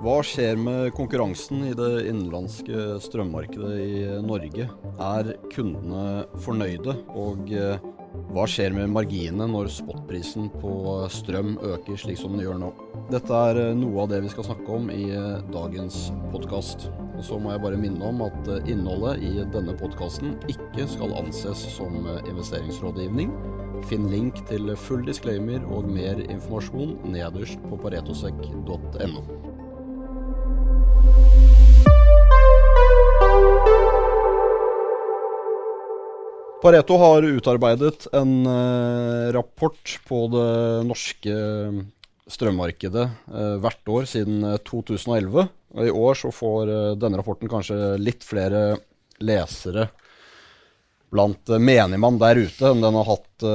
Hva skjer med konkurransen i det innenlandske strømmarkedet i Norge? Er kundene fornøyde? Og eh, hva skjer med marginene når spotprisen på strøm øker slik som den gjør nå? Dette er eh, noe av det vi skal snakke om i eh, dagens podkast. Og så må jeg bare minne om at innholdet i denne podkasten ikke skal anses som investeringsrådgivning. Finn link til full disclaimer og mer informasjon nederst på paretosek.no. Pareto har utarbeidet en uh, rapport på det norske strømmarkedet uh, hvert år siden 2011. Eh, og I år så får uh, denne rapporten kanskje litt flere lesere blant menigmann der ute enn den har hatt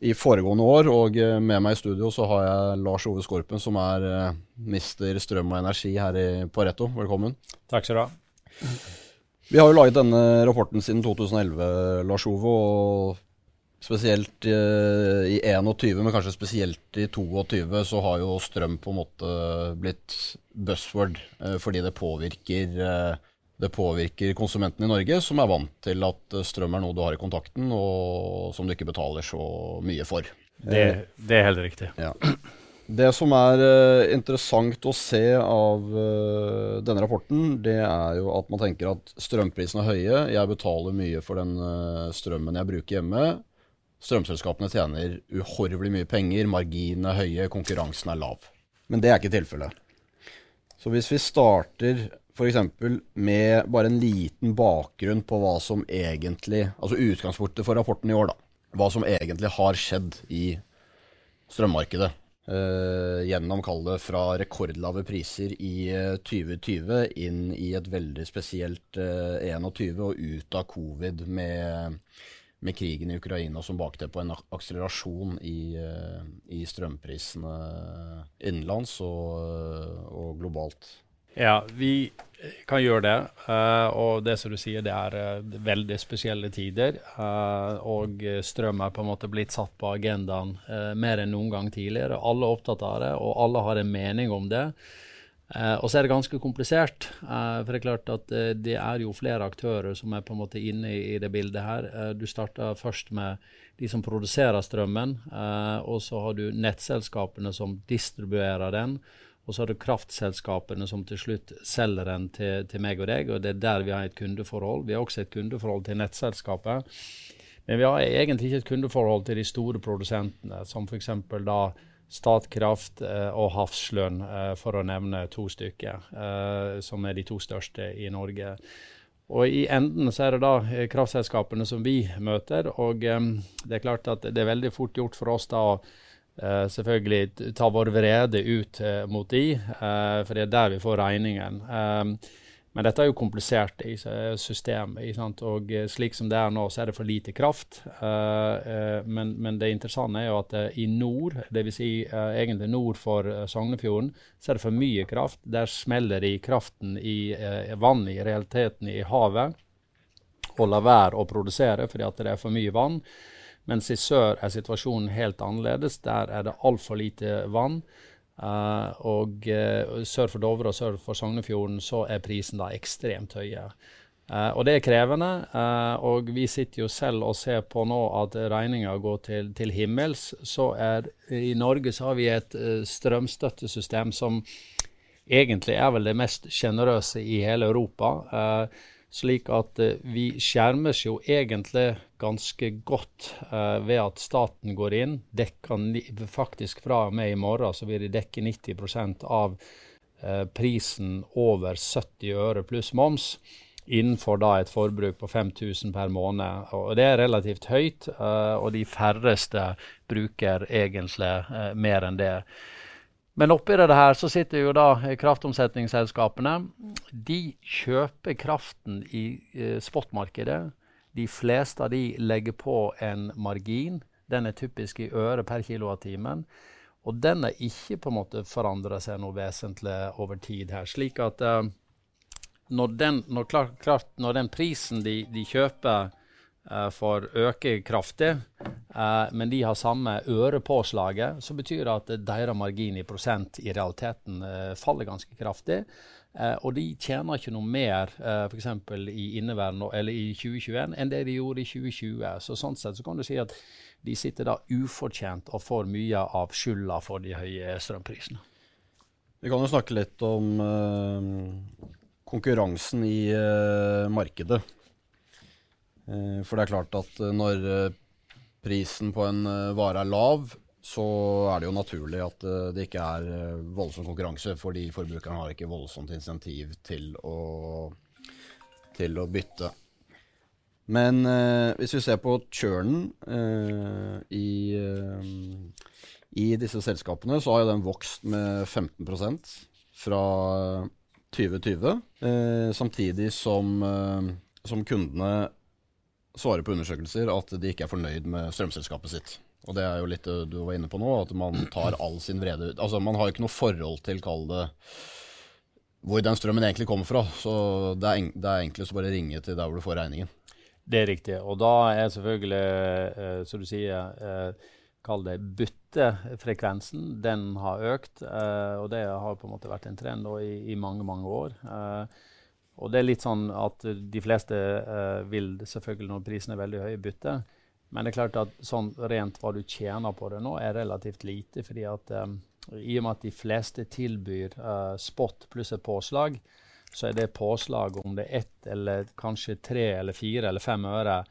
i foregående år. Og med meg i studio så har jeg Lars Ove Skorpen, som er mister strøm og energi her i Pareto. Velkommen. Takk skal du ha. Vi har jo laget denne rapporten siden 2011, Lars Ove. og Spesielt uh, i 21, men kanskje spesielt i 22, så har jo strøm på en måte blitt buzzword. Uh, fordi det påvirker, uh, det påvirker konsumenten i Norge, som er vant til at strøm er noe du har i kontakten, og som du ikke betaler så mye for. Det, det er helt riktig. Ja. Det som er uh, interessant å se av uh, denne rapporten, det er jo at man tenker at strømprisene er høye. Jeg betaler mye for den uh, strømmen jeg bruker hjemme. Strømselskapene tjener uhorvelig mye penger, marginene er høye, konkurransen er lav. Men det er ikke tilfellet. Så hvis vi starter f.eks. med bare en liten bakgrunn på hva som egentlig Altså utgangspunktet for rapporten i år, da. Hva som egentlig har skjedd i strømmarkedet. Uh, gjennom, kall fra rekordlave priser i uh, 2020 inn i et veldig spesielt uh, eh, 21 og ut av covid med, med krigen i Ukraina som bakteppe og en akselerasjon i, uh, i strømprisene innenlands og, og globalt. Ja, vi kan gjøre det. Uh, og det som du sier, det er uh, veldig spesielle tider. Uh, og strøm er på en måte blitt satt på agendaen mer enn noen gang tidligere. Alle er opptatt av det, og alle har en mening om det. og så er det ganske komplisert. for det er klart at det er jo flere aktører som er på en måte inne i, i det bildet her. du starter først med de som produserer strømmen, og så har du nettselskapene som distribuerer den. Og så har du kraftselskapene som til slutt selger den til, til, meg og deg, og det er der vi har et kundeforhold. Vi har også et kundeforhold til nettselskapet. Men vi har egentlig ikke et kundeforhold til de store produsentene, som f.eks. da Statkraft eh, og Hafslønn, eh, for å nevne to stykker, eh, som er de to største i Norge. Og I enden så er det da kraftselskapene som vi møter. og Det er klart at det er veldig fort gjort for oss da å Uh, selvfølgelig ta vår vrede ut uh, mot de, uh, for det er der vi får regningen. Um, men dette er jo komplisert i systemet. Og slik som det er nå, så er det for lite kraft. Men, men, det interessante er jo at i nord, dvs. Si, egentlig nord for Sognefjorden, så er det for mye kraft. Der smeller de kraften i vannet, i realiteten i havet, og lar være å produsere fordi at det er for mye vann. Mens i sør er situasjonen helt annerledes. Der er det altfor lite vann. Uh, og uh, sør for Dovre og sør for Sognefjorden så er prisen da ekstremt høye. Uh, og det er krevende. og vi sitter jo selv og ser på nå at regninga går til, til, himmels. Så er i Norge så har vi et strømstøttesystem som egentlig er vel det mest sjenerøse i hele Europa. Slik at uh, vi skjermes jo egentlig ganske godt eh, ved at staten går inn. Dekker faktisk fra og med i morgen så vil de dekke 90 av eh, prisen over 70 øre pluss moms innenfor da et forbruk på 5000 per måned. Og det er relativt høyt, og de færreste bruker egentlig mer enn det. Men oppi det her så sitter jo da kraftomsetningsselskapene. De kjøper kraften i eh, spotmarkedet. De fleste av de legger på en margin. Den er typisk i øre per kilowattimen. Og den har ikke på en måte forandra seg noe vesentlig over tid her. Slik at eh, når, den, når, klart, når, den, prisen de, de kjøper får øke kraftig, uh, men de har samme ørepåslaget, så betyr det at deres margin i prosent i realiteten faller ganske kraftig. og de tjener ikke noe mer f.eks. i inneværende eller i 2021 enn det de gjorde i 2020. Så sånn sett så kan du si at de sitter da ufortjent og får mye av skylda for de høye strømprisene. Vi kan jo snakke litt om konkurransen i markedet. Uh, for det er klart at uh, når prisen på en vare er lav, så er det jo naturlig at det ikke er voldsom konkurranse, fordi forbrukeren har ikke voldsomt insentiv til å, til å bytte. Men hvis vi ser på churnen i, i disse selskapene, så har jo den vokst med 15% fra 2020, eh, samtidig som, eh, som, kundene svarer på undersøkelser at de ikke er fornøyd med strømselskapet sitt. Og det er jo litt du var inne på nå, at man tar all sin vrede ut. Altså Man har jo ikke noe forhold til, kall det, hvor den strømmen egentlig kommer fra. Så det er, det er enklest å bare ringe til der hvor du får regningen. Det er riktig. Og da er selvfølgelig, eh, som du sier, eh, kall det byttefrekvensen, den har økt. Eh, og det har på en måte vært en trend i, i, mange, mange år. Uh, og det er litt sånn at de fleste uh, vil selvfølgelig når prisen er veldig høy, bytte. Men det er klart at sånn rent hva du tjener på det nå, er relativt lite. fordi at um, i og med at de fleste tilbyr spot pluss et påslag, så er det påslag om det er ett eller kanskje tre eller fire eller fem øre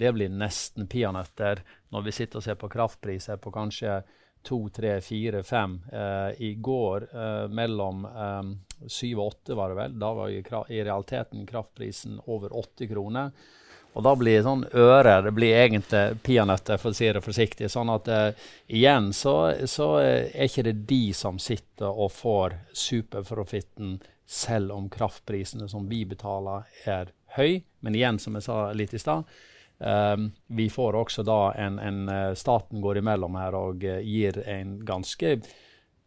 det blir nesten peanøtter når vi sitter og ser på kraftpriser på kanskje to, tre, fire, fem. Eh, I går eh, mellom eh, syv og åtte, var det vel. Da var i, i, realiteten kraftprisen over 80 kroner. Og da blir sånn øre det blir egentlig peanøtter, for å si det forsiktig. Sånn at eh, igjen så, så er ikke det de som sitter og får superprofitten, selv om kraftprisene som vi betaler, er høy. Men igjen, som jeg sa litt i stad, Um, vi får også da en, en, eh, Staten går imellom her og uh, gir en ganske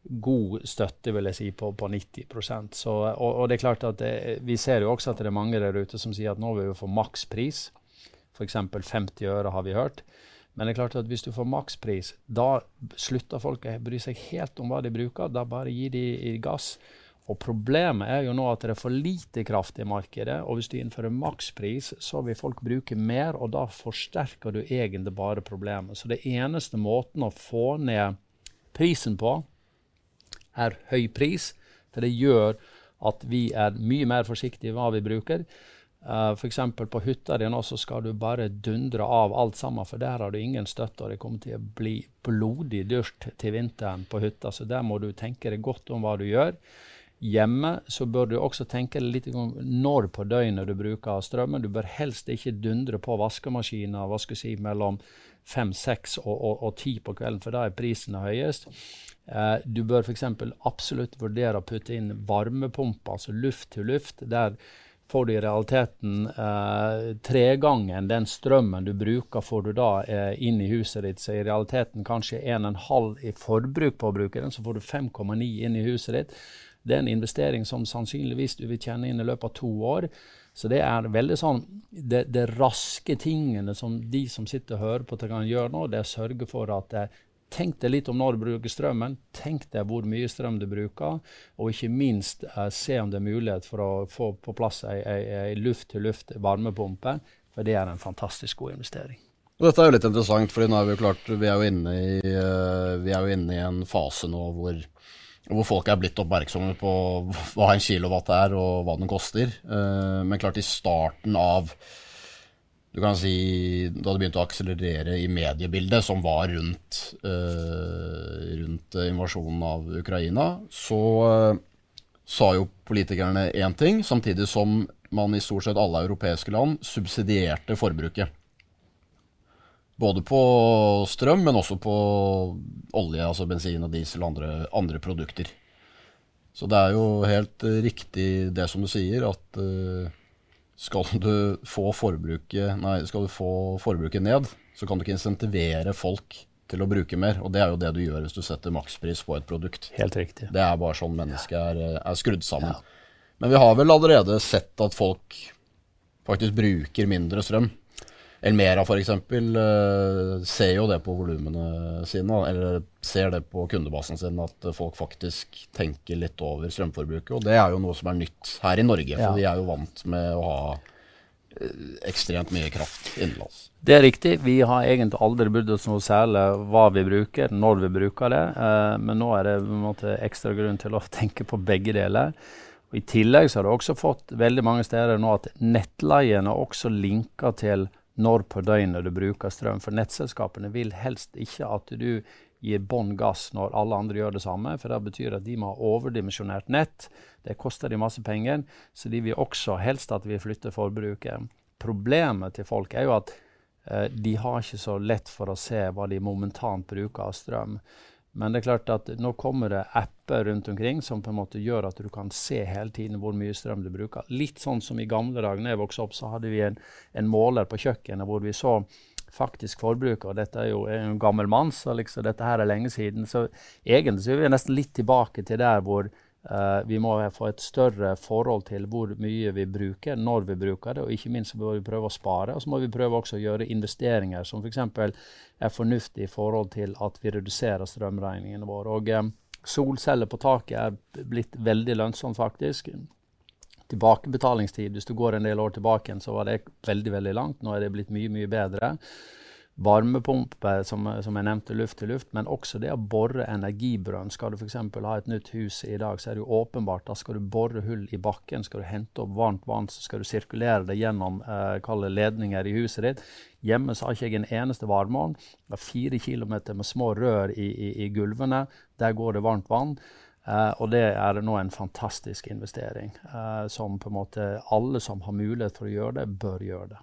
god støtte, vil jeg si, på, på 90% Så, og, og, det er klart at det, Vi ser jo også at det er mange der ute som sier at nå vil vi få makspris. F.eks. 50 øre, har vi hørt. Men det er klart at hvis du får makspris, da slutter folk å bry seg helt om hva de bruker. Da bare gir de gass. Og Problemet er jo nå at det er for lite kraft i markedet. og Hvis du innfører makspris, så vil folk bruke mer, og da forsterker du egentlig bare problemet. Så det eneste måten å få ned prisen på, er høy pris. For det gjør at vi er mye mer forsiktige i hva vi bruker. Uh, F.eks. på hytta di nå så skal du bare dundre av alt sammen, for der har du ingen støtte. Og det kommer til å bli blodig dyrt til vinteren på hytta, så der må du tenke deg godt om hva du gjør. Hjemme så bør du også tenke litt om når på døgnet du bruker strømmen. Du bør helst ikke dundre på vaskemaskiner hva skal si, mellom fem, seks og, og, og ti på kvelden, for da er prisen høyest. Eh, du bør f.eks. absolutt vurdere å putte inn varmepumpe, altså luft til luft. Der får du i realiteten eh, tregangen den strømmen du bruker, får du da eh, inn i huset ditt. Så i realiteten kanskje 1,5 i forbruk på å bruke den, så får du 5,9 inn i huset ditt. Det er en investering som sannsynligvis du vil tjene inn i løpet av to år. Så det er veldig sånn Det, det raske tingene som de som sitter og hører på, kan gjøre nå, det er å sørge for at eh, Tenk deg litt om når du bruker strømmen. Tenk deg hvor mye strøm du bruker. Og ikke minst eh, se om det er mulighet for å få på plass ei luft-til-luft varmepumpe. For det er en fantastisk god investering. Og dette er jo litt interessant, er vi vi uh, vi er jo inne i en fase nå hvor hvor folk er blitt oppmerksomme på hva en kilowatt er og hva den koster. Eh, men klart i starten av du kan si, Da det begynte å akselerere i mediebildet, som var rundt, uh, rundt invasjonen av Ukraina, så uh, sa jo politikerne én ting, samtidig som man i stort sett alle europeiske land subsidierte forbruket. Både på strøm, men også på olje, altså bensin og diesel og andre, andre produkter. Så det er jo helt uh, riktig det som du sier, at uh, skal, du få forbruket, nei, skal du få forbruket ned, så kan du ikke insentivere folk til å bruke mer. Og det er jo det du gjør hvis du setter makspris på et produkt. Helt riktig. Det er bare sånn mennesket er, eh, er, skrudd sammen. Ja. Men vi har vel allerede sett at folk faktisk bruker mindre strøm. Elmera f.eks. Uh, ser jo det på volumene sine, eller ser det på kundebasen sin, at folk faktisk tenker litt over strømforbruket. Og det er jo noe som er nytt her i Norge, for ja. vi er jo vant med å ha ekstremt mye kraft innenlands. Det er riktig. Vi har egentlig aldri brydd oss noe særlig hva vi bruker, når vi bruker det. Eh, men nå er det måte ekstra grunn til å tenke på begge deler. Og I tillegg så har du også fått veldig mange steder nå at nettleiene også linker til når på døgnet du bruker strøm. For nettselskapene vil helst ikke at du gir bånn gass når alle andre gjør det samme. For det betyr at de må ha overdimensjonert nett. Det koster de masse penger. Så de vil også helst at vi flytter forbruket. Problemet til folk er jo at eh, de har ikke så lett for å se hva de momentant bruker av strøm. Men det er klart at nå kommer det apper rundt omkring som på en måte gjør at du kan se hele tiden hvor mye strøm du bruker. Litt sånn som i gamle dager da jeg vokste opp, så hadde vi en, en måler på kjøkkenet hvor vi så faktisk forbruket. Og dette er jo en gammel mann, så liksom dette her er lenge siden. Så egentlig så er vi nesten litt tilbake til der hvor uh, vi må få et større forhold til hvor mye vi bruker, når vi bruker det, og ikke minst så må vi prøve å spare. Og så må vi prøve også å gjøre investeringer som f.eks. Er fornuftige i forhold til at vi reduserer strømregningene våre. Og um, solceller på taket er blitt veldig lønnsomt, faktisk tilbakebetalingstid, hvis du går en del år tilbake, så var det veldig veldig langt. Nå er det blitt mye mye bedre. Varmepumpe, som, som, jeg nevnte, luft til luft, men også det å bore energibrønn. Skal du f.eks. ha et nytt hus i dag, så er det jo åpenbart da skal du bore hull i bakken. Skal du hente opp varmt vann, så skal du sirkulere det gjennom eh, ledninger i huset ditt. Hjemme så har ikke jeg en eneste varmeovn. Det er fire kilometer med små rør i, i, i gulvene. Der går det varmt vann. Uh, og det er nå en fantastisk investering, uh, som på en måte alle som har mulighet for å gjøre det, bør gjøre det.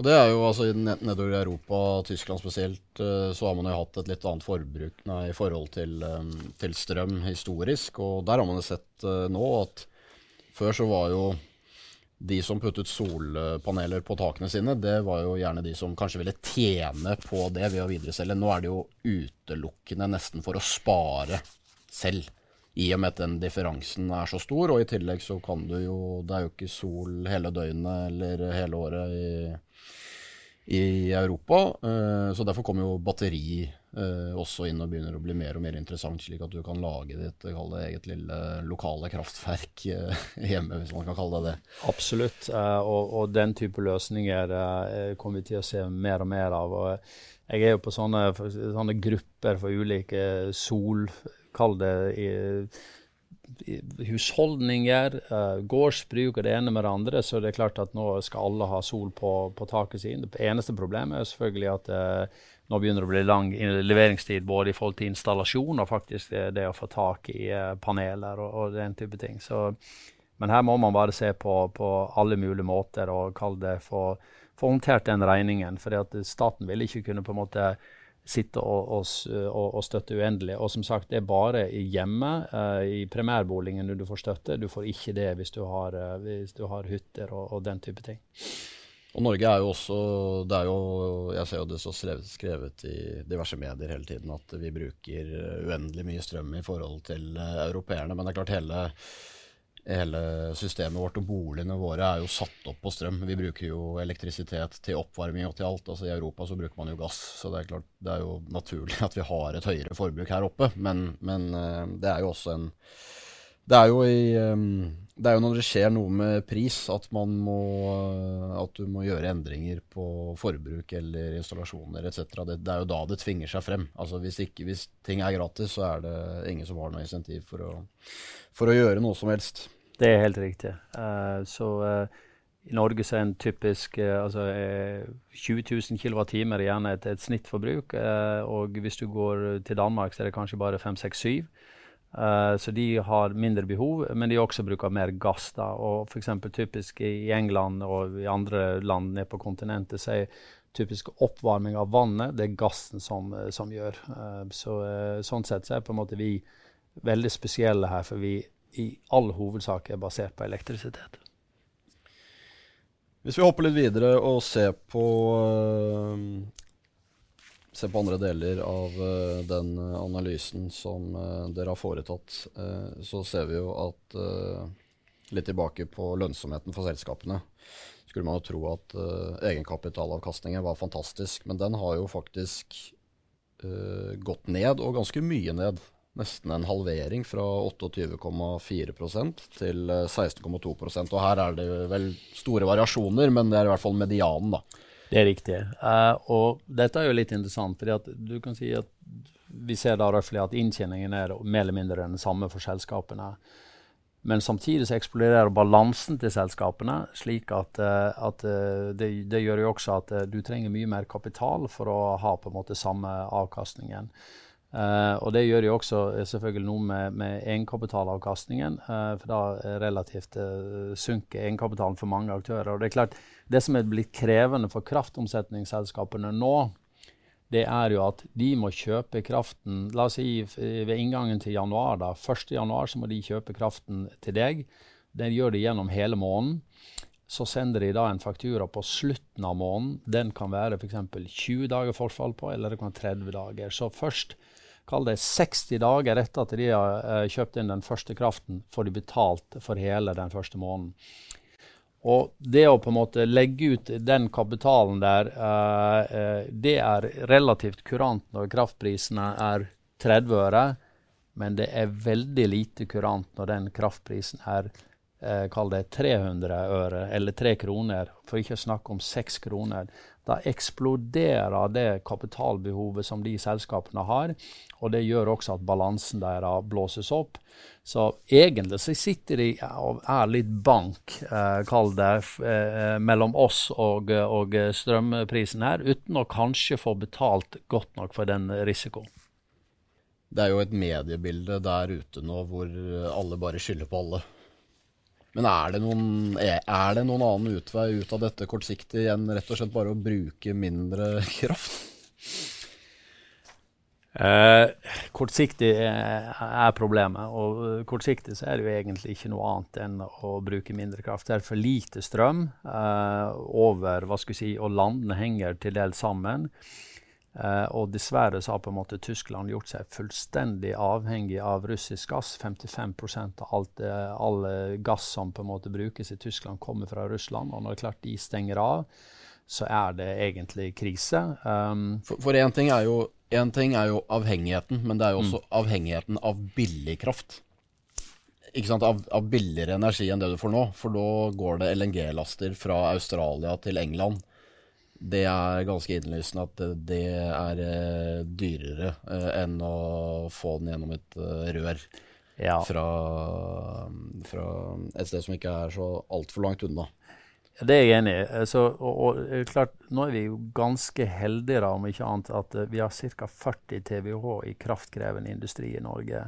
Og det er jo altså Nedover i Europa, Tyskland spesielt, uh, så har man jo hatt et litt annet forbruk i forhold til, um, til, strøm historisk. Og der har man jo sett nå at før så var jo de som puttet solpaneler på takene sine, det var jo gjerne de som kanskje ville tjene på det ved å videreselge. Nå er det jo utelukkende nesten for å spare selv. I og med at den differansen er så stor, og i tillegg så kan du jo Det er jo ikke sol hele døgnet eller hele året i, i Europa. Uh, så derfor kommer jo batteri uh, også inn og begynner å bli mer og mer interessant, slik at du kan lage ditt det eget lille lokale kraftverk uh, hjemme, hvis man kan kalle det det. Absolutt, og, og, den type løsninger kommer vi til å se mer og mer av. og jeg er jo på sånne, sånne grupper for ulike sol kall det i, husholdninger, gårdsbruk og det ene med det andre, så det er klart at nå skal alle ha sol på, på taket sitt. Det eneste problemet er selvfølgelig at nå begynner det å bli lang leveringstid både i forhold til installasjon og faktisk det, det å få tak i uh, paneler og, og, den type ting. Så, men her må man bare se på, på alle mulige måter og kalle det for få håndtert den regningen. For staten vil ikke kunne på en måte sitte og, og, og, støtte uendelig. Og som sagt, det er bare hjemme, uh, i primærboligen du får støtte. Du får ikke det hvis du har, hvis du har hytter og, og, den type ting. Og Norge er jo også det er jo, Jeg ser jo det så skrevet, i diverse medier hele tiden at vi bruker uendelig mye strøm i forhold til uh, europeerne. Men det er klart hele hele systemet vårt og boligene våre er jo satt opp på strøm. Vi bruker jo elektrisitet til oppvarming og til alt. Altså I Europa så bruker man jo gass, så det er klart det er jo naturlig at vi har et høyere forbruk her oppe. Men, men eh, det er jo også en det er, jo i, ehm, det er jo når det skjer noe med pris at må At du må gjøre endringer på forbruk eller installasjoner etc. Det, det, er jo da det tvinger seg frem. Altså hvis, ikke, hvis ting er gratis, så er det ingen som har noe insentiv for å, for å gjøre noe som helst. Det er helt riktig. Uh, så uh, i Norge så er en typisk uh, altså, 20 000 kWt er gjerne et, et snittforbruk. og hvis du går til Danmark, så er det kanskje bare 5-6-7. Så de har mindre behov, men de også bruker mer gass. da, og for eksempel Typisk i England og i andre land nede på kontinentet så er typisk oppvarming av vannet det er gassen som, som gjør. så Sånn sett så er på en måte vi veldig spesielle her, for vi i all hovedsak er basert på elektrisitet. Hvis vi hopper litt videre og ser på, ser på andre deler av uh, den analysen som uh, dere har foretatt, så ser vi jo at litt tilbake på lønnsomheten for selskapene, skulle man jo tro at egenkapitalavkastningen var fantastisk. Men den har jo faktisk gått ned, og ganske mye ned. Nesten en halvering fra 28,4% til 16,2% Og her er det vel store variasjoner, men det er i hvert fall medianen, da. Det er riktig. Uh, og dette er jo litt interessant, at du kan si at vi ser da røftlig at inntjeningen er mer eller mindre den samme for selskapene. Men samtidig så eksploderer balansen til selskapene, slik at, eh, at eh, det, det, gjør jo også at du trenger mye mer kapital for å ha på en måte samme avkastningen. Uh, og det gjør jo også selvfølgelig noe med, med egenkapitalavkastningen. Uh, for da relativt uh, synker egenkapitalen for mange aktører. Og Det er klart, det som er blitt krevende for kraftomsetningsselskapene nå, det er jo at de må kjøpe kraften La oss si ved inngangen til januar. da, 1. januar så må de kjøpe kraften til deg. Det gjør de gjennom hele måneden. Så sender de da en faktura på slutten av måneden. Den kan være f.eks. 20 dager forfall på, eller det kan være 30 dager. Så først kall det 60 dager etter at de har uh, kjøpt inn den første kraften, får de betalt for hele den første måneden. Og det å på en måte legge ut den kapitalen der, uh, uh, det er relativt kurant når kraftprisene er 30 øre, men det er veldig lite kurant når den kraftprisen er kall det 300 øre eller 3 kroner, for ikke å snakke om 6 kroner da eksploderer det kapitalbehovet som de selskapene har. Og det gjør også at balansen deres blåses opp. Så egentlig så sitter de og er litt bank, eh, kall det, eh, mellom oss og, og strømprisen her, uten å kanskje få betalt godt nok for den risikoen. Det er jo et mediebilde der ute nå hvor alle bare skylder på alle. Men er det, noen, er det noen annen utvei ut av dette kortsiktig enn rett og slett bare å bruke mindre kraft? Eh, kortsiktig er, er problemet. Og eh, kortsiktig så er det jo egentlig ikke noe annet enn å bruke mindre kraft. Det er for lite strøm eh, over hva skal vi si, og landene henger til dels sammen. Uh, og dessverre så har på en måte Tyskland gjort seg fullstendig avhengig av russisk gass. 55% av alt, uh, all gass som på en måte brukes i Tyskland, kommer fra Russland. Og når det er klart de stenger av, så er det egentlig krise. Um, for én ting, ting, er jo avhengigheten, men det er jo også mm. avhengigheten av billig kraft. Ikke sant? Av, av billigere energi enn det du får nå. For da går det LNG-laster fra Australia til England det er ganske innlysende at det er uh, dyrere uh, enn å få den gjennom et rør ja. fra, fra, et sted som ikke er så altfor langt unna. Det er jeg enig i. Altså, og, og, klart, nå er vi jo ganske heldige, da, om ikke annet, at vi har ca. 40 TWh i kraftkrevende industri i Norge.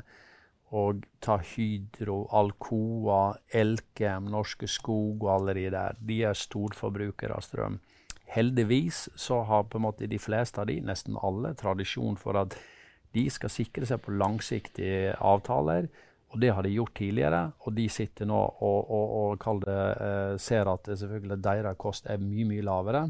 Og ta Hydro, Alcoa, Elkem, Norske Skog og alle de der. De er storforbrukere av strøm. Heldigvis så har på en måte de fleste av de, nesten alle, tradisjon for at de skal sikre seg på langsiktige avtaler. Og det har de gjort tidligere, og de sitter nå og, og, og det, eh, ser at selvfølgelig deres kost er mye, mye lavere.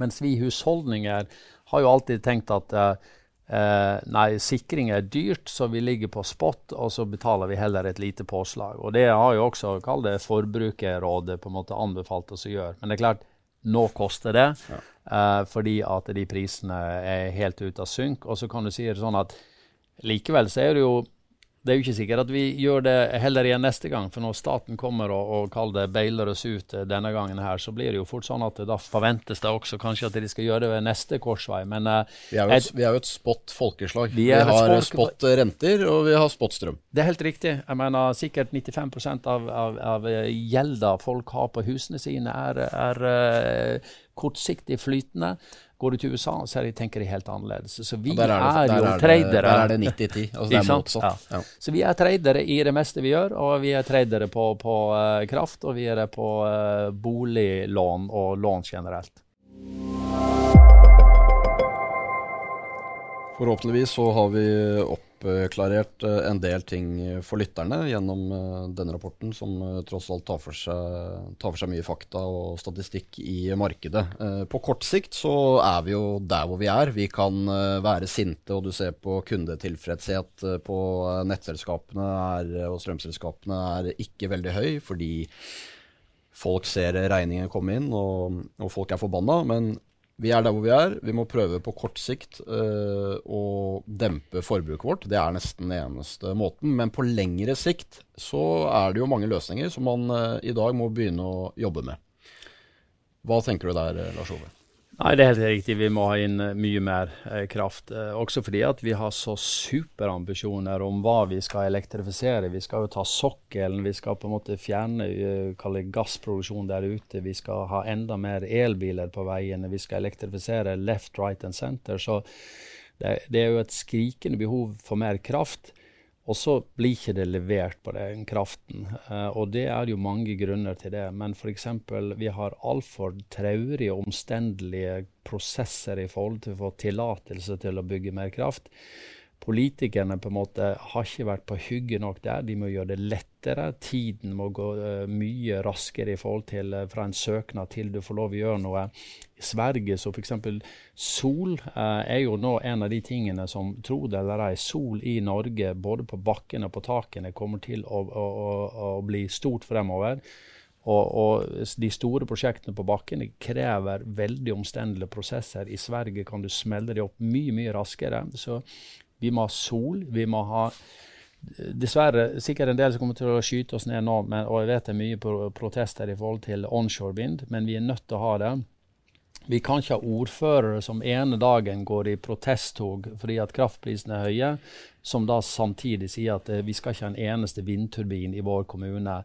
Mens vi husholdninger har jo alltid tenkt at eh, Eh, nei, sikring er dyrt, så vi ligger på spot, og så betaler vi heller et lite påslag. Og Det har jo også Forbrukerrådet på en måte anbefalt oss å gjøre. Men det er klart, nå koster det, ja. uh, fordi at de prisene er helt ute av synk. Og så kan du si det sånn at likevel så er det jo det er jo ikke sikkert at vi gjør det heller igjen neste gang. For når staten kommer og, og kaller det bailer oss ut eh, denne gangen her, så blir det jo fort sånn at da forventes det også kanskje at de skal gjøre det ved neste korsvei. Men uh, vi, er et, vi, er jo et spot folkeslag. Vi, vi har spot renter, og vi har spot strøm. Det er helt riktig. Jeg mener sikkert 95 av, av, av gjelda folk har på husene sine, er, er uh, kortsiktig flytende. Går du til USA, så tenker de helt annerledes. Så vi er, er, jo er tradere. Der er det 90-10. Altså det er motsatt. Ja. Ja. Så vi er tradere i det meste vi gjør, og vi er tradere på, på uh, kraft, og vi er det på uh, boliglån og lån generelt. Forhåpentligvis så har vi oppklarert eh, en del ting for lytterne gjennom eh, denne rapporten, som eh, tross alt tar for, seg, tar for seg mye fakta og statistikk i markedet. På kort sikt så er vi jo der hvor vi er. Vi kan være sinte, og du ser på kundetilfredshet på nettselskapene er, og strømselskapene er ikke veldig høy, fordi folk ser regningen komme inn, og, og folk er forbanna. Men vi er der hvor vi er. Vi må prøve på kort sikt uh, å dempe forbruket vårt. Det er nesten den eneste måten. Men på lengre sikt så er det jo mange løsninger som man uh, i dag må begynne å jobbe med. Hva tenker du der, Lars Ove? Nei, det er helt riktig. Vi må ha inn eh, mye mer eh, kraft. Eh, også fordi at vi har så superambisjoner om hva vi skal elektrifisere. Vi skal jo ta sokkelen, vi skal på en måte fjerne uh, gassproduksjon der ute. Vi skal ha enda mer elbiler på veiene. Vi skal elektrifisere left, right and center. Så det, det er jo et skrikende behov for mer kraft. Og så blir ikke det levert på den kraften. Uh, og det er jo mange grunner til det. Men f.eks. vi har altfor traurige og omstendelige prosesser i forhold til å få tillatelse til å bygge mer kraft. Politikerne på en måte har ikke vært på hugget nok der. De må gjøre det lettere. Tiden må gå uh, mye raskere i forhold til uh, fra en søknad til du får lov å gjøre noe. I Sverige så f.eks. sol uh, er jo nå en av de tingene som, tro det eller ei, sol i Norge både på bakken og på takene kommer til å, å, å bli stort fremover. Og, og, de store prosjektene på bakken krever veldig omstendelige prosesser. I Sverige kan du smelle de opp mye mye raskere. Så vi må ha sol. Vi må ha Dessverre sikkert en del som kommer til å skyte oss ned nå, men, og jeg vet det er mye protester i forhold til onshore vind, men vi er nødt til å ha det. Vi kan ikke ha ordførere som ene dagen går i protesttog fordi at kraftprisene er høye, som da samtidig sier at eh, vi skal ikke ha en eneste vindturbin i vår kommune.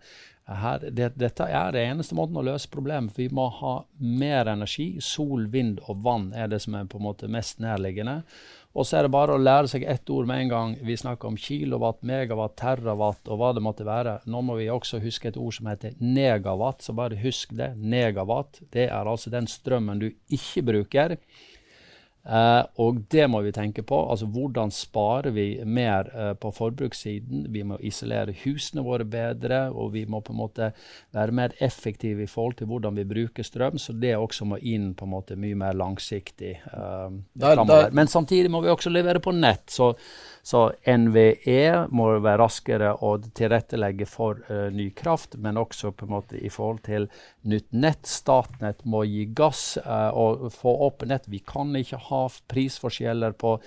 Her, det, dette er det eneste måten å løse problemet. for Vi må ha mer energi. Sol, vind og vann er det som er på en måte mest nærliggende. Og så er det bare å lære seg ett ord med en gang. Vi snakker om kilowatt, megawatt, terawatt og hva det måtte være. Nå må vi også huske et ord som heter negawatt, så bare husk det. Negawatt. Det er altså den strømmen du ikke bruker. Uh, og det må vi tenke på. altså Hvordan sparer vi mer uh, på forbrukssiden? Vi må isolere husene våre bedre, og vi må på en måte være mer effektive i forhold til hvordan vi bruker strøm. Så det også må inn på en måte mye mer langsiktig uh, der, der. Men samtidig må vi også levere på nett. Så så NVE må være raskere å tilrettelegge for uh, ny kraft, men også på en måte i forhold til nytt nett. Statnett må gi gass og få opp nett. Vi kan ikke ha prisforskjeller på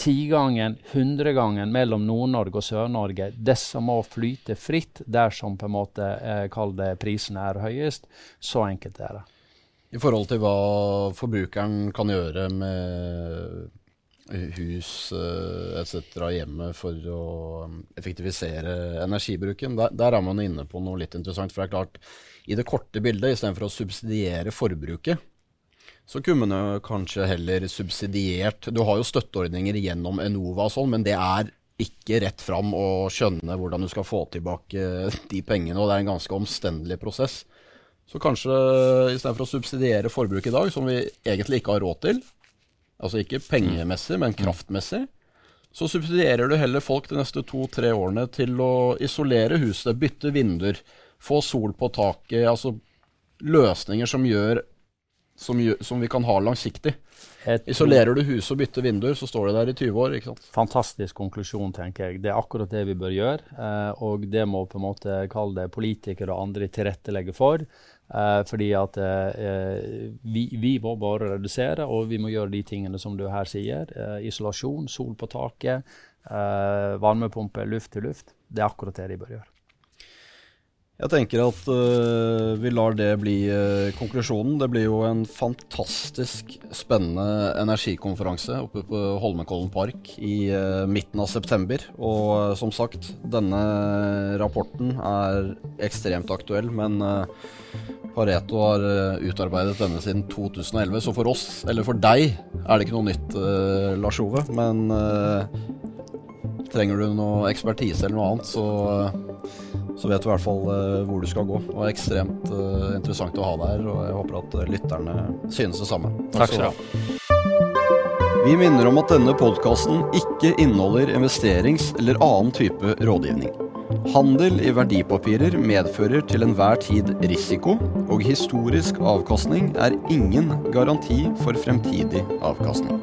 tigangen, hundregangen mellom Nord-Norge og Sør-Norge. Disse må flyte fritt dersom på en måte eh, prisene er høyest. Så enkelt er det. I forhold til hva forbrukeren kan gjøre med hus eh, etc. hjemme for å um, effektivisere energibruken. Der, der, er man inne på noe litt interessant. For det er klart, i det korte bildet, istedenfor å subsidiere forbruket, så kunne man kanskje heller subsidiert Du har jo støtteordninger gjennom Enova og sånn, men det er ikke rett fram å skjønne hvordan du skal få tilbake de pengene, og det er en ganske omstendelig prosess. Så kanskje istedenfor å subsidiere forbruk i dag, som vi egentlig ikke har råd til, altså ikke pengemessig, men kraftmessig, så subsidierer du heller folk de neste to-tre årene til å isolere huset, bytte vinduer, få sol på taket. Altså løsninger som gjør som, som, vi kan ha langsiktig. Et, Isolerer du huset og bytter vinduer, så står det der i 20 år. ikke sant? Fantastisk konklusjon, tenker jeg. Det er akkurat det vi bør gjøre. Eh, og det må på en måte kalle det politikere og andre tilrettelegge for. Eh, fordi at eh, vi, vi, må bare redusere, og vi må gjøre de tingene som du her sier. Uh, isolasjon, sol på taket, varmepumpe, luft til luft. Det er akkurat det de bør gjøre. Jeg tenker at uh, vi lar det bli uh, konklusjonen. Det blir jo en fantastisk spennende energikonferanse oppe på Holmenkollen park i uh, midten av september. Og som sagt, denne rapporten er ekstremt aktuell, men Pareto har utarbeidet denne siden 2011, så for oss, eller for deg, er det ikke noe nytt, Lars Ove. Men trenger du noe ekspertise eller noe annet, så så vet du i hvert fall uh, hvor du skal gå. Og ekstremt uh, interessant å ha deg her, og jeg håper at lytterne synes det samme. Takk skal du ha. Vi minner om at denne podkasten ikke inneholder investerings- eller annen type rådgivning. Handel i verdipapirer medfører til enhver tid risiko, og historisk avkastning er ingen garanti for fremtidig avkastning.